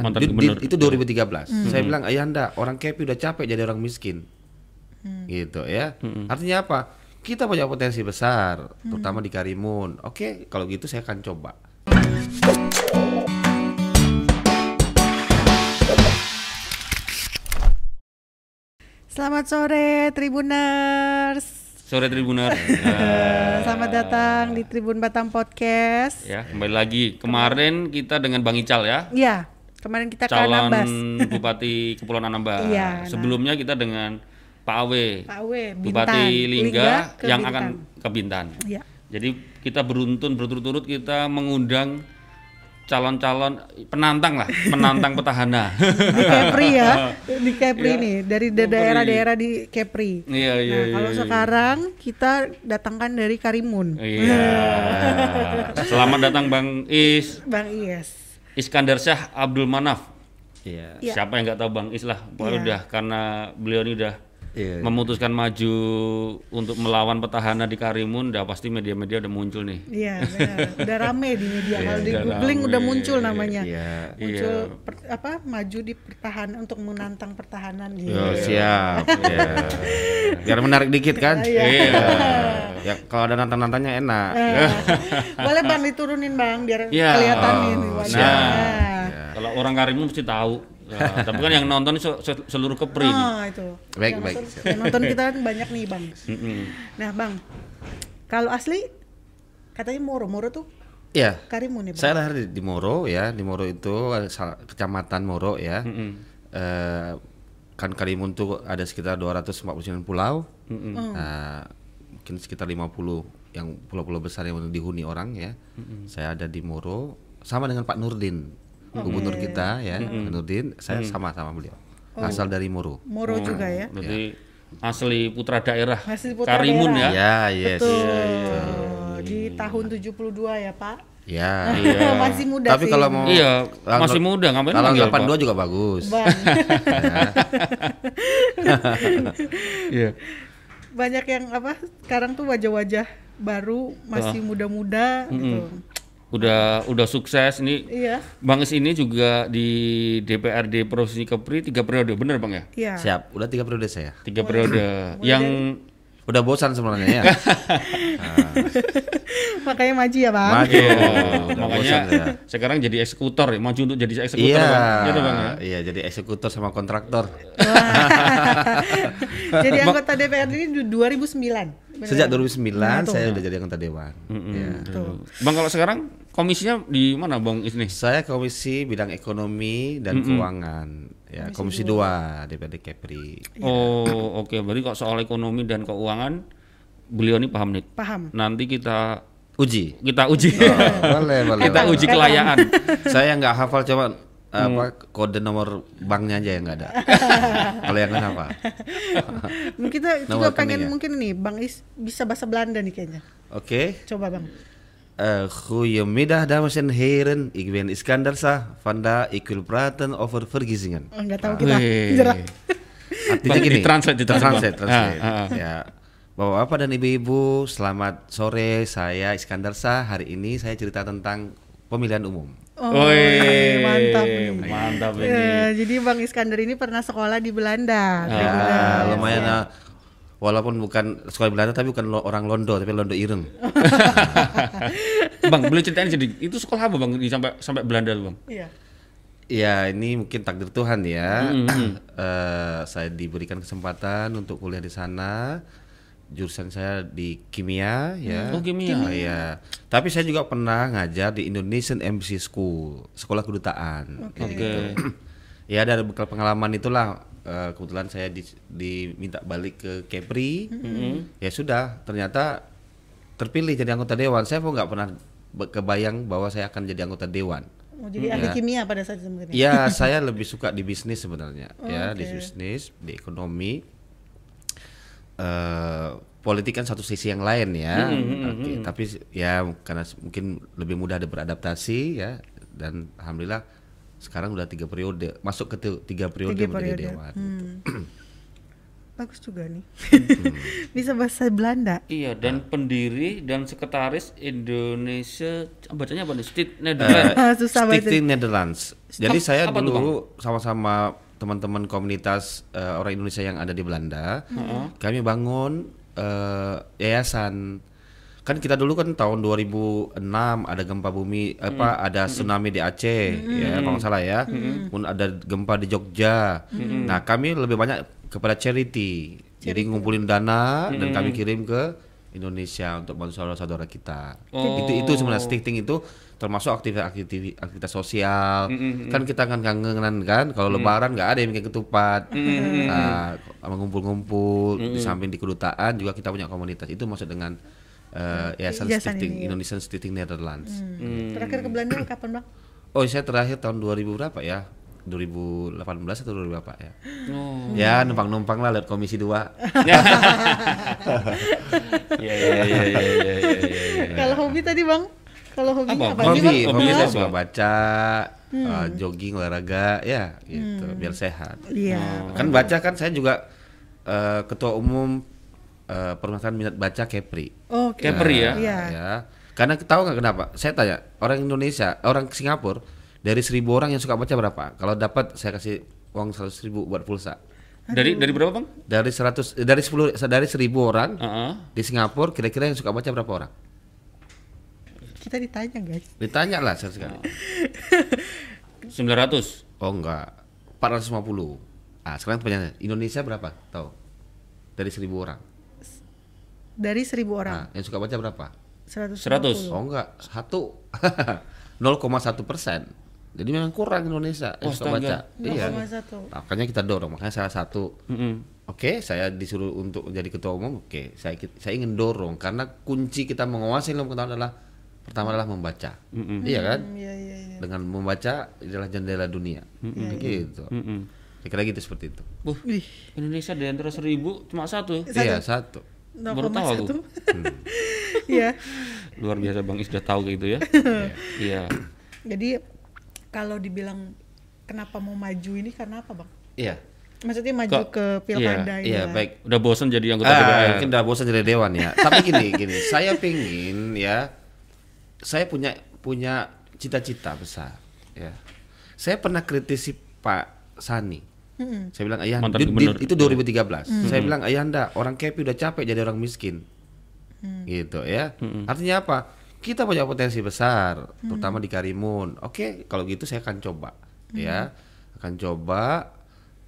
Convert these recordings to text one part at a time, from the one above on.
mantan Di- di- gubernur. itu 2013. Saya bilang ayanda orang Kepi udah capek jadi orang miskin, gitu ya. Artinya apa? Kita punya potensi besar, terutama di Karimun. Oke, kalau gitu saya akan coba. Selamat sore Tribuners. Sore Tribuner. Eh, Selamat datang di Tribun Batam Podcast. ya, kembali lagi. Kemarin kita dengan Bang Ical ya, Ya, kemarin kita calon. Bupati Kepulauan Anambas. Iya, nah. Sebelumnya kita dengan Pak Awe, Pak Awe, Bintan. Bupati Lingga, ke yang Bintan. akan ke Bintan. Ya. Jadi kita beruntun berturut-turut kita mengundang calon-calon penantang lah, penantang petahana. Di Kepri ya, di Kepri Iya. nih, dari daerah-daerah di Kepri. Iya, iya, Nah, iya. kalau iya. sekarang kita datangkan dari Karimun. Iya. Selamat datang Bang Is, Bang Ies. Iskandar Syah Abdul Manaf. Iya. Iya. Siapa yang nggak tahu Bang Is lah, pokoknya Iya. udah karena beliau ini udah Iya. memutuskan maju untuk melawan petahana di Karimun, udah pasti media-media udah muncul nih. Iya, benar. udah rame di media. Kalau di udah googling rame. udah muncul namanya. Iya. Muncul Iya. per- apa? Maju di pertahanan untuk menantang pertahanan gitu. Yo, siap. ya. Biar menarik dikit kan? Iya. Ya, kalau ada nantang-nantangnya enak. Eh, Boleh bang diturunin bang biar Iya. kelihatan Oh, ini. Nah, kalau orang Karimun mesti tahu. Ya, tapi kan yang nonton se- se- seluruh Kepri. Oh itu. Baik, Yang baik. Nonton, yang nonton kita kan banyak nih bang. Nah bang, kalau asli katanya Moro, Moro tuh Iya. Karimun ya bang. Saya lahir di, di Moro ya, di Moro itu kecamatan Moro ya. Eh, kan Karimun tuh ada sekitar 249 pulau. Nah, mungkin sekitar 50 yang pulau-pulau besar yang dihuni orang ya. Saya ada di Moro sama dengan Pak Nurdin, gubernur kita ya, Pak Nurdin. Saya sama sama beliau. Asal dari Moro. Moro juga ya. Berarti asli putra daerah Asli putra Karimun daerah. ya. Ya, yes. Tuh, di tahun 72 ya Pak. Ya. Masih muda Tapi sih. kalau mau Iya, masih muda ngapain Kalau manggil, 82 Pak? juga bagus. Bang, Iya. Banyak yang apa? Sekarang tuh wajah-wajah baru masih muda-muda gitu. Udah udah sukses nih. Iya, Bang Is ini juga di DPRD Provinsi Kepri tiga periode, bener bang ya? iya. Siap, udah tiga periode saya. Tiga periode. Yang Udah bosan sebenarnya ya. Makanya maju ya Bang. Maju. Iya, Udah makanya bosan saya. sekarang jadi eksekutor ya, maju untuk jadi eksekutor Iya, bang. Gitu bang ya. iya jadi eksekutor sama kontraktor. Jadi anggota DPRD ini du- 2009. bener Sejak ya? 2009 Nah, saya udah jadi anggota dewan. Ya. Bang kalau sekarang komisinya di mana bang Is nih? Saya komisi bidang ekonomi dan keuangan. Ya, komisi 2 DPRD Kepri. Oh oke, berarti kok soal ekonomi dan keuangan beliau ini paham nih. Paham. Nanti kita Uji. kita uji, boleh, boleh. kita boleh. uji kelayaan. Saya nggak hafal coba apa kode nomor banknya aja yang nggak ada. Kalau yang hafal. Mungkin kita juga pengen mungkin nih Bang Is bisa bahasa Belanda nih kayaknya. Oke. Coba Bang. Eh, goedemiddag dames en heren, ik ben Iskandar Sah. Vandaag ik wil praten over verkiezingen. Oh, enggak tahu kita. Artinya gini. ditranslate, ditranslate, translate, Bang. translate. Ah, ah, ah. Ya. Bapak-bapak dan ibu-ibu, selamat sore. Saya Iskandar Sah. Hari ini saya cerita tentang pemilihan umum. Oh, mantap nih. mantap ini. Ya, jadi Bang Iskandar ini pernah sekolah di Belanda. Ah, Ya, lumayan ah, walaupun bukan sekolah Belanda tapi bukan lo- orang Londo tapi Londo Ireng. bang, boleh ceritain jadi itu sekolah apa bang di sampai sampai Belanda lu bang? Iya. Ya ini mungkin takdir Tuhan ya. Eh, saya diberikan kesempatan untuk kuliah di sana. Jurusan saya di kimia ya. Oh, kimia. Oh, iya. Tapi saya juga pernah ngajar di Indonesian Embassy School, sekolah kedutaan. Oke. Ya dari bekal pengalaman itulah eh, kebetulan saya di- diminta balik ke Kepri. Ya sudah, ternyata terpilih jadi anggota dewan. Saya pun nggak pernah kebayang bahwa saya akan jadi anggota dewan. Oh, jadi ahli kimia pada saat itu ya? Ya, saya lebih suka di bisnis sebenarnya. ya, di oke. bisnis, di ekonomi. eh politik kan satu sisi yang lain ya. Oke, tapi s- ya karena mungkin lebih mudah ada beradaptasi ya dan alhamdulillah sekarang udah tiga periode masuk ke tiga periode Tiga menjadi periode. dewan. Hmm. bagus juga nih. Hmm. Bisa bahasa Belanda. Iya, dan pendiri dan sekretaris Indonesia bacanya apa nih? State Eh, Netherlands. Ah, susah banget. Stichting Netherlands. Jadi Apa- saya dulu sama-sama teman-teman komunitas eh, orang Indonesia yang ada di Belanda, kami bangun eh, yayasan. Kan kita dulu kan tahun 2006 ada gempa bumi apa ada tsunami di Aceh ya kalau nggak salah ya. Kemudian ada gempa di Jogja. Nah, kami lebih banyak kepada charity. Jadi ngumpulin dana dan kami kirim ke Indonesia untuk bantu saudara-saudara kita. Itu itu sebenarnya stichting itu termasuk aktivitas aktivitas, aktivitas sosial. Kan kita kan kangenan kan kalau lebaran nggak ada yang bikin ketupat. Nah, sama ngumpul-ngumpul di samping di kedutaan juga kita punya komunitas. Itu maksud dengan eh, yayasan Yayasan stichting ini, ya. Indonesian Stichting Netherlands. Terakhir ke Belanda kapan, Bang? Oh, saya terakhir tahun 2000 berapa ya? 2018 atau 2000 berapa ya? Oh. Ya, numpang-numpang lah lihat komisi 2. Iya, iya, iya, iya, iya, iya, iya. Kalau hobi tadi, Bang? Kalau hobi Apa? apa? Hobi, hobi Hobinya saya suka baca, eh, jogging, olahraga, ya gitu, biar sehat. Iya. Kan baca kan saya juga eh, ketua umum eh, permasalahan minat baca Kepri. Oh, Oke. Kepri ya? Iya. Ya. Karena tahu nggak kenapa? Saya tanya orang Indonesia, orang Singapura dari seribu orang yang suka baca berapa? Kalau dapat saya kasih uang seratus ribu buat pulsa. Dari dari berapa, Bang? Dari 100 eh, dari 10 dari 1000 orang Heeh. di Singapura kira-kira yang suka baca berapa orang? Kita ditanya, guys. Ditanya lah sekali. 900. Oh enggak, 450. Ah, sekarang pertanyaan, Indonesia berapa? Tahu? Dari 1000 orang. Dari 1000 orang. Nah, yang suka baca berapa? 100. 100. Oh enggak, satu 0,1 persen. Jadi memang kurang Indonesia yang Oh, suka astaga. baca. Iya. 0,1. Makanya kita dorong, makanya salah satu. Mm-mm. Oke, saya disuruh untuk jadi ketua umum. Oke, saya saya ingin dorong karena kunci kita menguasai ilmu pengetahuan adalah pertama adalah membaca. Iya kan? Hmm, Iya, iya, iya. Dengan membaca adalah jendela dunia. Gitu. Mm-mm. Kira-kira gitu seperti itu. Wih, Indonesia di antara 1000 cuma satu. Iya, satu. Baru tahu aku. 0,1. Iya. Luar biasa Bang Is sudah tahu gitu ya. Iya. Jadi kalau dibilang kenapa mau maju ini karena apa, Bang? Iya. Maksudnya maju Kok- ke pilkada ini Iya, lah. baik. Udah bosan jadi anggota Ah, DPR. mungkin udah bosan jadi dewan ya. Tapi gini, gini, saya pingin ya, saya punya punya cita-cita besar. Ya, saya pernah kritisi Pak Sani. Saya bilang ayah, Mantan di- di- itu 2013. Saya bilang ayahanda, orang Kepi udah capek jadi orang miskin, gitu ya. Artinya apa? Kita punya potensi besar, terutama di Karimun. Oke, kalau gitu saya akan coba, ya, akan coba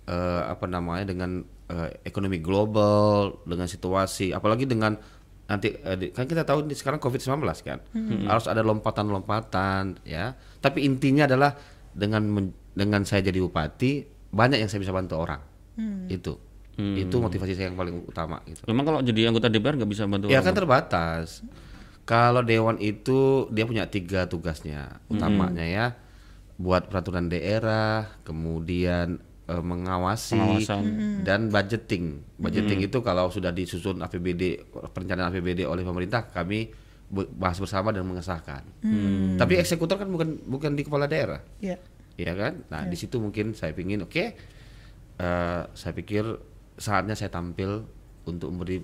eh, apa namanya dengan eh, ekonomi global, dengan situasi, apalagi dengan nanti eh, di- kan kita tahu ini sekarang COVID-19 kan, harus ada lompatan-lompatan, ya. Tapi intinya adalah dengan men- dengan saya jadi bupati banyak yang saya bisa bantu orang, itu, itu motivasi saya yang paling utama. Gitu. Memang kalau jadi anggota DPR nggak bisa bantu Ya orang, kan terbatas. Kalau dewan itu dia punya tiga tugasnya utamanya ya, buat peraturan daerah, kemudian eh, mengawasi Pengawasan. dan budgeting. Budgeting itu kalau sudah disusun APBD perencanaan APBD oleh pemerintah kami bahas bersama dan mengesahkan. Tapi eksekutor kan bukan bukan di kepala daerah. Iya. Iya kan? Nah, di situ mungkin saya pingin oke eh, saya pikir saatnya saya tampil untuk memberi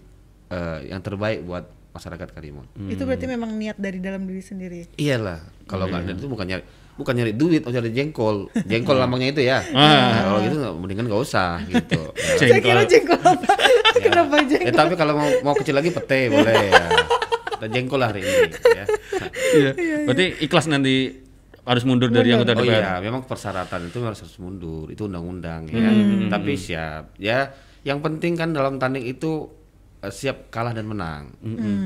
eh, yang terbaik buat masyarakat Karimun. Itu berarti memang niat dari dalam diri sendiri. Iyalah, kalau nggak ada itu bukan nyari bukan nyari duit, atau nyari jengkol. Jengkol lambangnya itu ya. Nah, kalau gitu nggak- mendingan nggak usah gitu. Ya. Saya kira jengkol apa? Kenapa Eh, jengkol? tapi kalau mau mau kecil lagi pete boleh ya. Kita jengkol lah hari ini ya. Iya. Berarti ikhlas nanti harus mundur dari anggota Oh DPR. iya, memang persyaratan itu harus harus mundur, itu undang-undang ya. Tapi siap. Ya, yang penting kan dalam tanding itu eh, siap kalah dan menang.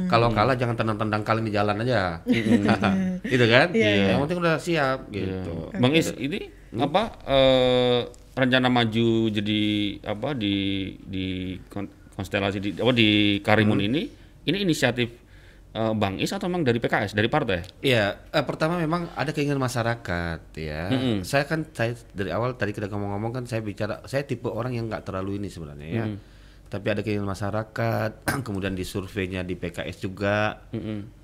Kalau kalah jangan tendang-tendang kalian di jalan aja. gitu kan? Yang penting udah siap gitu. Bang Is, ini apa eh, rencana maju jadi apa di di kon- konstelasi di apa di Karimun ini ini inisiatif Bang Is atau memang dari PKS dari partai? Iya, eh, pertama memang ada keinginan masyarakat ya. Saya kan saya dari awal tadi kita ngomong-ngomong kan saya bicara saya tipe orang yang nggak terlalu ini sebenarnya ya. Tapi ada keinginan masyarakat, kemudian di surveinya di PKS juga.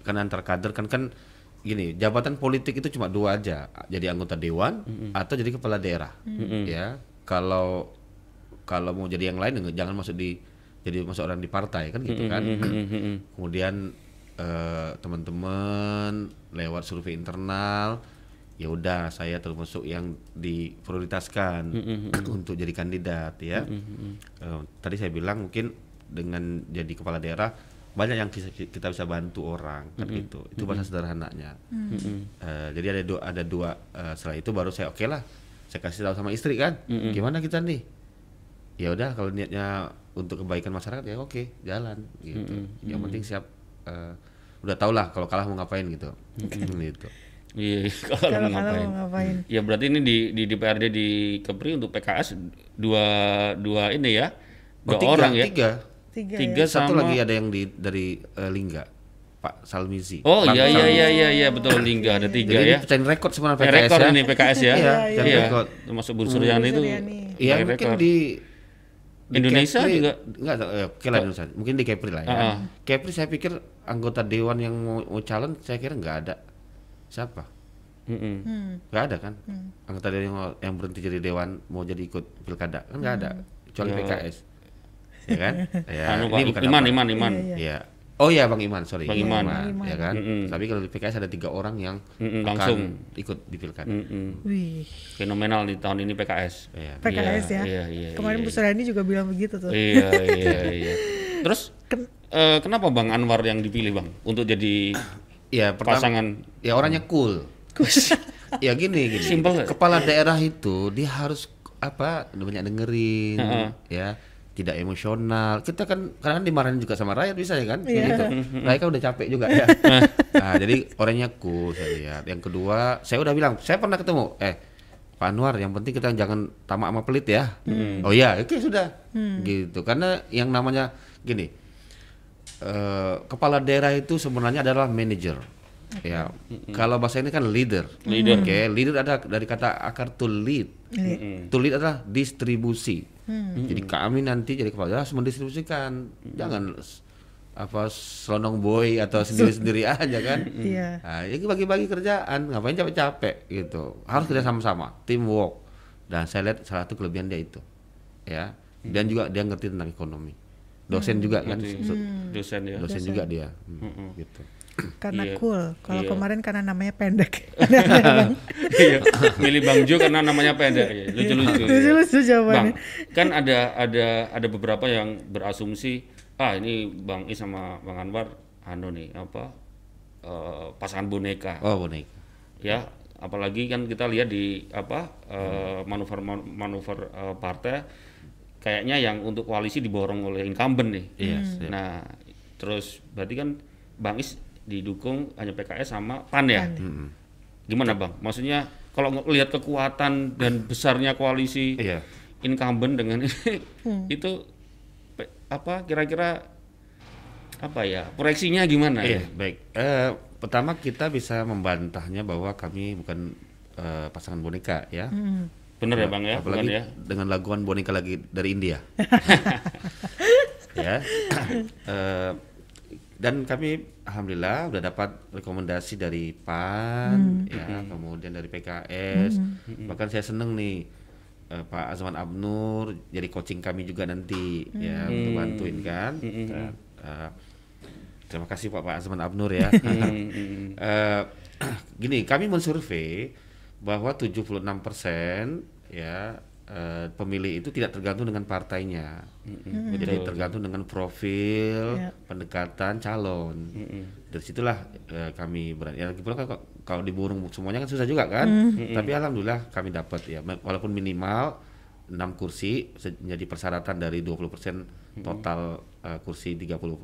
Kan antar kader kan kan gini, jabatan politik itu cuma dua aja, jadi anggota dewan atau jadi kepala daerah. Ya. Kalau kalau mau jadi yang lain jangan masuk di jadi masuk orang di partai kan gitu kan. Kemudian eh, teman-teman lewat survei internal ya udah saya termasuk yang diprioritaskan untuk jadi kandidat ya. Eh, tadi saya bilang mungkin dengan jadi kepala daerah banyak yang kita, kita bisa bantu orang kan gitu. Itu bahasa sederhananya. Eh, jadi ada dua ada dua eh, setelah itu baru saya oke lah. Saya kasih tahu sama istri kan, gimana kita nih? Ya udah kalau niatnya untuk kebaikan masyarakat ya oke jalan gitu. Yang penting siap eh, udah tau lah kalau kalah mau ngapain gitu. gitu. Iya, kalau mau ngapain. mau ngapain. Ya berarti ini di di DPRD di Kepri untuk PKS dua dua ini ya. Oh, Dua tiga, orang ya. Tiga. Tiga, Tiga Satu sama lagi ada yang di dari eh, Lingga, Pak Salmizi. Oh Pak iya iya iya iya iya betul Lingga ada tiga Jadi ya. ini pecahin rekor sebenarnya Eh, PKS rekor ya. ini PKS ya. Iya, Iya. rekor. Termasuk Bu Suryani itu. Iya mungkin rekor. di, di Indonesia Kepri- juga? enggak eh, oke lah Indonesia. Mungkin di Kepri lah ya. Ah, ah. Kepri saya pikir anggota dewan yang mau, mau calon saya kira nggak ada. Siapa? Mm-mm. Hmm. Nggak ada kan? Anggota dewan yang, yang berhenti jadi dewan mau jadi ikut pilkada kan nggak ada. Kecuali Ya. PKS. Ya kan? ya, Anu, ini bukan Iman, apa. Iman, Iman. Iya, Iya. Oh iya Bang Iman, sorry. Bang Iman. Bang ya kan. Mm-mm. Tapi kalau di PKS ada tiga orang yang Mm-mm, akan langsung. ikut di pilkada. Mm-mm. Wih, Fenomenal di tahun ini PKS. Iya. PKS Iya, ya. iya, iya, Kemarin iya, Bu Suryani juga bilang begitu tuh. Iya iya iya. Terus Ken- eh, kenapa Bang Anwar yang dipilih Bang untuk jadi Ya pertama, pasangan? ya orangnya cool. ya gini gini. Simple. Kepala daerah itu dia harus apa banyak dengerin, Heeh. ya tidak emosional. Kita kan kadang dimarahin juga sama rakyat bisa ya kan? Iya. Gitu. Rakyat kan udah capek juga ya. nah, jadi orangnya cool saya lihat. Yang kedua, saya udah bilang, saya pernah ketemu, eh Pak Anwar, yang penting kita jangan tamak sama pelit ya. Oh iya, oke sudah. Gitu. Karena yang namanya gini, eh, kepala daerah itu sebenarnya adalah manager. Ya, kalau bahasa ini kan leader. Leader. Oke, leader ada dari kata akar to lead. To lead adalah distribusi. Jadi kami nanti jadi kepala harus mendistribusikan. Jangan s- apa selonong boy atau sendiri-sendiri aja kan. Iya. Nah, ini bagi-bagi kerjaan, ngapain capek-capek gitu. Harus kerja sama-sama, teamwork. Dan saya lihat salah satu kelebihan dia itu. Ya. Dan juga dia ngerti tentang ekonomi. Dosen juga kan, so- dosen ya. dosen juga dia. Hmm, gitu. Karena Iya. cool. Kalau Iya. kemarin karena namanya pendek. Iya, milih Bang Jo karena namanya pendek ya. Lucu-lucu. ya. Lucu-lucu Bang, jawabannya. kan ada ada ada beberapa yang berasumsi ah ini Bang Is sama Bang Anwar anu nih apa eh, pasangan boneka. Oh, boneka. ya apalagi kan kita lihat di apa eh, manuver manuver eh, partai kayaknya yang untuk koalisi diborong oleh incumbent nih Yes, nah terus berarti kan Bang Is didukung hanya PKS sama PAN ya Mm-mm. gimana Bang maksudnya kalau ngelihat kekuatan dan besarnya koalisi Iya. incumbent dengan ini itu apa kira-kira apa ya proyeksinya gimana Iya, baik. Eh, pertama kita bisa membantahnya bahwa kami bukan eh, pasangan boneka ya. bener ya Bang ya bukan Apalagi ya dengan laguan boneka lagi dari India. ya. Eh, dan kami alhamdulillah udah dapat rekomendasi dari PAN ya, kemudian dari PKS. Bahkan saya seneng nih eh, Pak Azman Abnur jadi coaching kami juga nanti ya untuk bantuin kan. Dan, eh, terima kasih Pak Pak Azman Abnur ya. Eh, gini, kami mensurvei bahwa 76% ya eh, pemilih itu tidak tergantung dengan partainya. Jadi tergantung dengan profil, Ya. pendekatan calon. Dari situlah eh, kami berani. Ya lagi pula kan kalau- kalau diburung semuanya kan susah juga kan. Tapi alhamdulillah kami dapat ya walaupun minimal 6 kursi menjadi persyaratan dari 20% total eh, kursi 30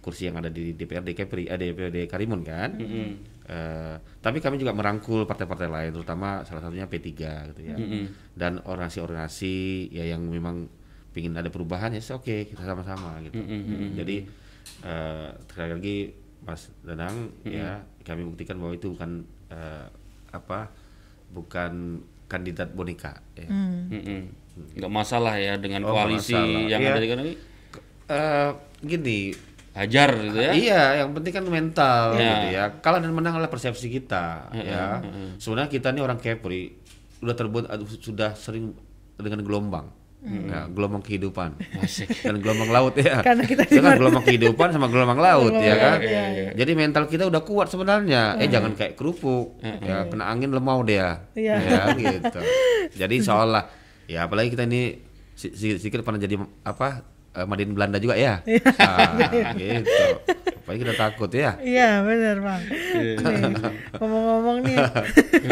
kursi yang ada di DPRD Kepri, eh, DPRD Karimun kan. Eh, tapi kami juga merangkul partai-partai lain, terutama salah satunya P3 gitu ya. Dan organisasi-organisasi ya yang memang ingin ada perubahan ya oke kita sama-sama gitu. Jadi eh, sekali lagi Mas Danang ya kami buktikan bahwa itu bukan eh, apa bukan kandidat boneka ya. Mm-mm. nggak masalah ya dengan Oh, koalisi masalah. yang Iya. ada di kan ini Eh, gini hajar gitu ya. Iya, yang penting kan mental Ya. gitu ya. Kalah dan menang adalah persepsi kita ya. Sebenarnya kita ini orang Kepri udah terbuat aduh, sudah sering dengan gelombang. Nah, gelombang kehidupan Asik. dan gelombang laut ya. Karena kita kan gelombang kehidupan sama gelombang laut ya kan. iya, Jadi mental kita udah kuat sebenarnya. Eh jangan kayak kerupuk. Ya kena angin lemau dia. Iya. Ya gitu. Jadi seolah ya apalagi kita ini si- si- sedikit pernah jadi apa eh, Madin Belanda juga ya. Ah, gitu. Apalagi kita takut ya. Iya benar bang. Nih, Ngomong-ngomong nih,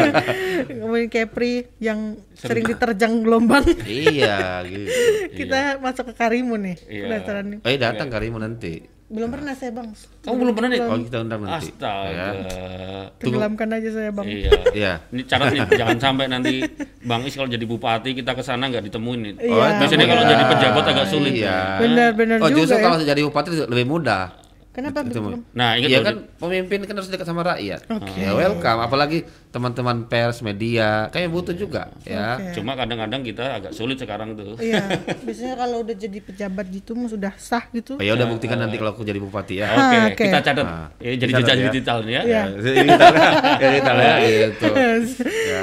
ngomongin Kepri yang sering diterjang gelombang. iya gitu. Kita masuk ke Karimun nih. Iya. Penasaran nih. Eh datang Karimu nanti. Belum pernah saya bang. Kamu belum pernah nih? Oh kita undang nanti. Astaga. Ya. Tenggelamkan aja saya bang. Iya. Iya. Ini catat nih, jangan sampai nanti Bang Is kalau jadi bupati kita ke sana nggak ditemuin nih. Iya. Biasanya kalau jadi pejabat agak sulit. Iya. Benar-benar Oh juga justru ya. kalau jadi bupati lebih mudah. Kenapa Ketemu. belum? Nah, ingat Iya loh, kan pemimpin kan harus dekat sama rakyat. Ya welcome, apalagi teman-teman pers, media, kayak butuh juga ya. Cuma kadang-kadang kita agak sulit sekarang tuh. Iya, biasanya kalau udah jadi pejabat gitu mah sudah sah gitu. Oh, ya udah buktikan nanti kalau aku jadi bupati ya. Oke, Ah, oke. kita catat. Nah, ya, jadi jejak ya. digital ya. Iya. Ya, kita ya, ya gitu. Ya.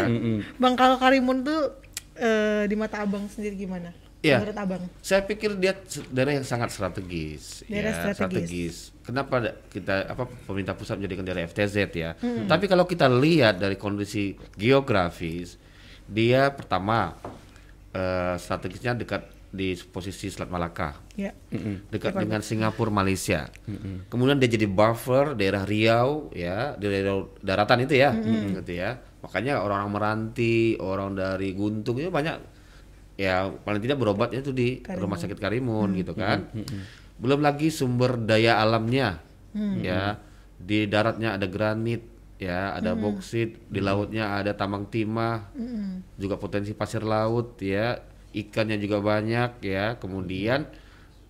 Bang kalau Karimun tuh eh, di mata abang sendiri gimana? Iya. Menurut abang? Saya pikir dia daerah yang sangat strategis. Daerah ya, strategis. Kenapa da- kita apa pemerintah pusat menjadikan daerah FTZ ya? Hmm. Tapi kalau kita lihat dari kondisi geografis, dia pertama eh, strategisnya dekat di posisi Selat Malaka, Ya. dekat dengan Singapura, Malaysia. Kemudian dia jadi buffer daerah Riau ya, di daerah daratan itu ya, gitu ya. Makanya orang-orang meranti, orang dari Guntung itu banyak ya paling tidak berobatnya itu di rumah sakit Karimun gitu kan. Belum lagi sumber daya alamnya. Ya, di daratnya ada granit, ya, ada boksit, di lautnya ada tambang timah. Juga potensi pasir laut ya, ikannya juga banyak ya. Kemudian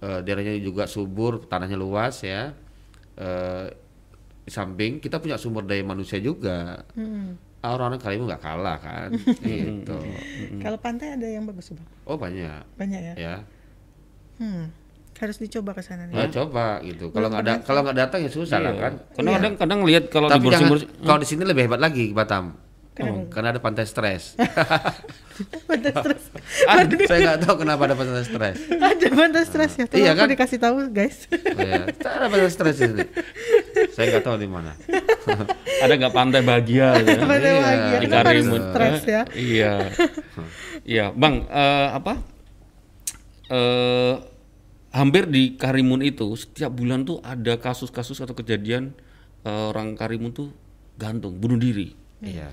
eh, daerahnya juga subur, tanahnya luas ya. Eh, di samping kita punya sumber daya manusia juga. Ah, Orang-orang Karimun nggak kalah kan, gitu. Kalau pantai ada yang bagus bang? Oh banyak, Banyak ya? ya. Hmm. Harus dicoba ke sana nih. Nah, coba gitu. Kalau nggak ada, kalau nggak datang ya susah lah kan. Karena kadang kadang lihat kalau di jangan, kalau di sini lebih hebat lagi Batam. Kenapa? Karena ada pantai stres. Pantai stres. Saya nggak tahu kenapa ada pantai stres. ada pantai stres ya. Tolong Iya kan? dikasih tahu guys. Oh, ya. ada pantai stres di sini. Saya nggak tahu di mana. ada nggak pantai bahagia gitu ya? Pantai Iya. bahagia. di Kenapa harus Karimun. stres ya? Iya. Iya, Bang, eh, apa? Eh hampir di Karimun itu setiap bulan tuh ada kasus-kasus atau kejadian eh, orang Karimun tuh gantung, bunuh diri. Iya.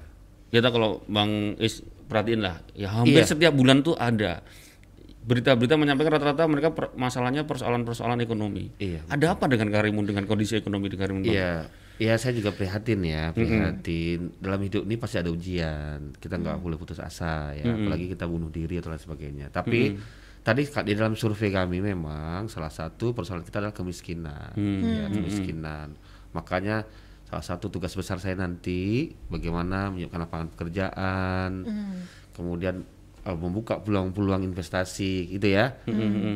Kita kalau Bang Is perhatiin lah, ya hampir Iya. setiap bulan tuh ada berita-berita menyampaikan rata-rata mereka per- masalahnya persoalan-persoalan ekonomi. Iya. Ada apa dengan Karimun dengan kondisi ekonomi di Karimun? Iya, iya saya juga prihatin ya, prihatin. Dalam hidup ini pasti ada ujian. Kita nggak boleh putus asa ya, apalagi kita bunuh diri atau lain sebagainya. Tapi tadi ka- di dalam survei kami memang salah satu persoalan kita adalah kemiskinan, ya kemiskinan. Makanya salah satu tugas besar saya nanti bagaimana menyiapkan lapangan pekerjaan, kemudian eh, membuka peluang-peluang investasi gitu ya.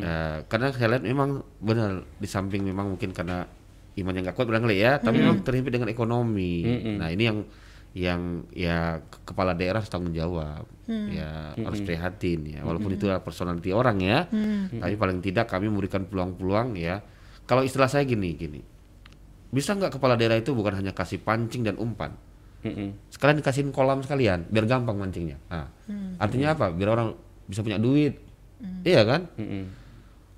Eh, karena saya lihat memang benar di samping memang mungkin karena imannya nggak kuat barangkali ya, tapi memang terhimpit dengan ekonomi. Nah ini yang yang ya ke- kepala daerah harus tanggung jawab, ya harus prihatin ya, walaupun itu adalah personality orang ya, tapi paling tidak kami memberikan peluang-peluang ya. Kalau istilah saya gini gini, bisa nggak kepala daerah itu bukan hanya kasih pancing dan umpan, sekalian dikasihin kolam sekalian, biar gampang mancingnya. Nah, artinya apa? Biar orang bisa punya duit, iya kan? Mm-mm.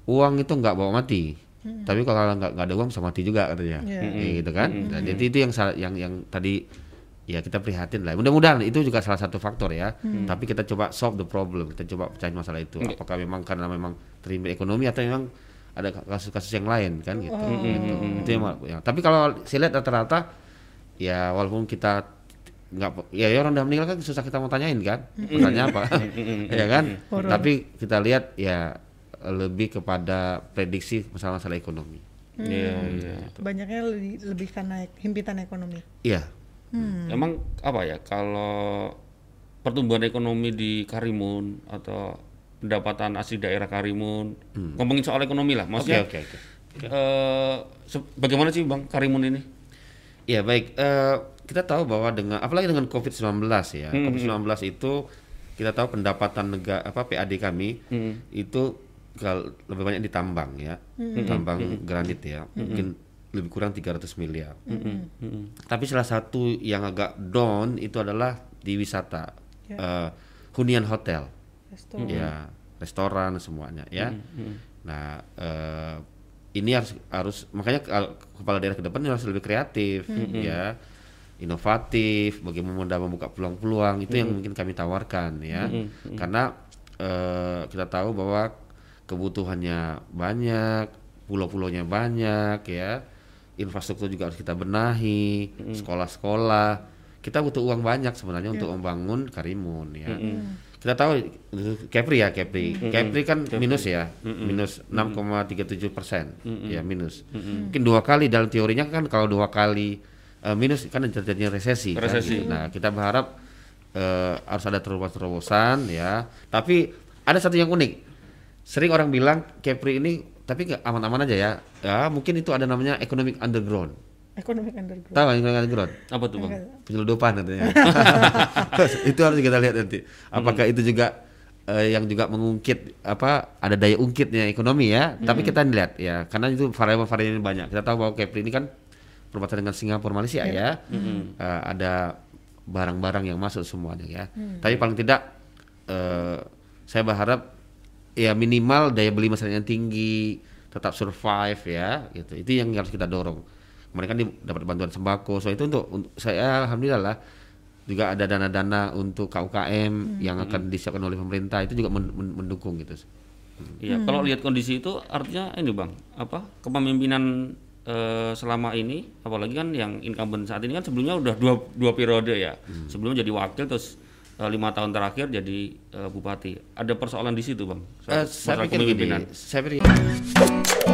uang itu nggak bawa mati. Tapi kalau nggak nggak ada uang bisa mati juga katanya, Iya. Ya, gitu kan? Nah, jadi itu yang yang yang tadi ya kita prihatin lah. Mudah-mudahan itu juga salah satu faktor ya. Tapi kita coba solve the problem, kita coba pecahin masalah itu. Apakah memang karena memang terhimpit ekonomi atau memang ada kasus-kasus yang lain kan gitu. Gitu. Itu yang, ya. Tapi kalau saya lihat rata-rata ya walaupun kita nggak ya orang udah meninggal kan susah kita mau tanyain kan. Pertanyaan apa? Ya kan? Tapi kita lihat ya lebih kepada prediksi masalah-masalah ekonomi. Iya, iya. Banyaknya lebih, lebih karena himpitan ekonomi. iya. Emang apa ya kalau pertumbuhan ekonomi di Karimun atau pendapatan asli daerah Karimun. Ngomongin soal ekonomi lah, oke maksudnya oke oke eh, se- bagaimana sih bang Karimun ini? Iya baik, Eh, kita tahu bahwa dengan apalagi dengan COVID-19 ya, COVID-19 itu kita tahu pendapatan negara apa PAD kami itu kalau lebih banyak di tambang ya, tambang granit ya, mungkin lebih kurang 300 miliar. Tapi salah satu yang agak down itu adalah di wisata, Eh, hunian hotel, Restoran. ya restoran semuanya ya. Nah eh, ini harus harus makanya kepala daerah ke depan harus lebih kreatif ya, inovatif, bagaimana membuka peluang-peluang itu yang mungkin kami tawarkan ya, karena eh, kita tahu bahwa kebutuhannya banyak, pulau-pulaunya banyak ya, infrastruktur juga harus kita benahi, sekolah-sekolah, kita butuh uang banyak sebenarnya untuk membangun Karimun ya. Kita tahu Kepri ya Kepri, Kepri kan minus ya, minus 6,37 persen ya minus. Mungkin dua kali dalam teorinya kan kalau dua kali eh, minus kan terjadinya resesi. kan Resesi. gitu. Nah kita berharap eh, harus ada terobosan-terobosan ya. Tapi ada satu yang unik. Sering orang bilang Kepri ini tapi nggak aman-aman aja ya. Ya mungkin itu ada namanya economic underground. Economic underground. Tahu economic underground? Apa tuh bang? penyeludupan katanya. itu harus kita lihat nanti. Apakah itu juga eh, yang juga mengungkit apa ada daya ungkitnya ekonomi ya. Tapi kita lihat ya karena itu variabel-variabel banyak. Kita tahu bahwa Kepri ini kan perbatasan dengan Singapura Malaysia ya. Eh, ada barang-barang yang masuk semuanya ya. Tapi paling tidak eh, saya berharap ya minimal daya beli masyarakatnya tinggi, tetap survive ya gitu. Itu yang harus kita dorong. Mereka kan di- dapat bantuan sembako. So itu untuk, untuk saya alhamdulillah lah juga ada dana-dana untuk KUKM yang akan disiapkan oleh pemerintah itu juga men- men- mendukung gitu. Iya, kalau lihat kondisi itu artinya ini bang, apa kepemimpinan eh, selama ini, apalagi kan yang incumbent saat ini kan sebelumnya udah dua dua periode ya, sebelumnya jadi wakil terus eh, lima tahun terakhir jadi eh, bupati. Ada persoalan di situ bang, Eh, soal saya masalah pikir kepemimpinan. gini, saya pikir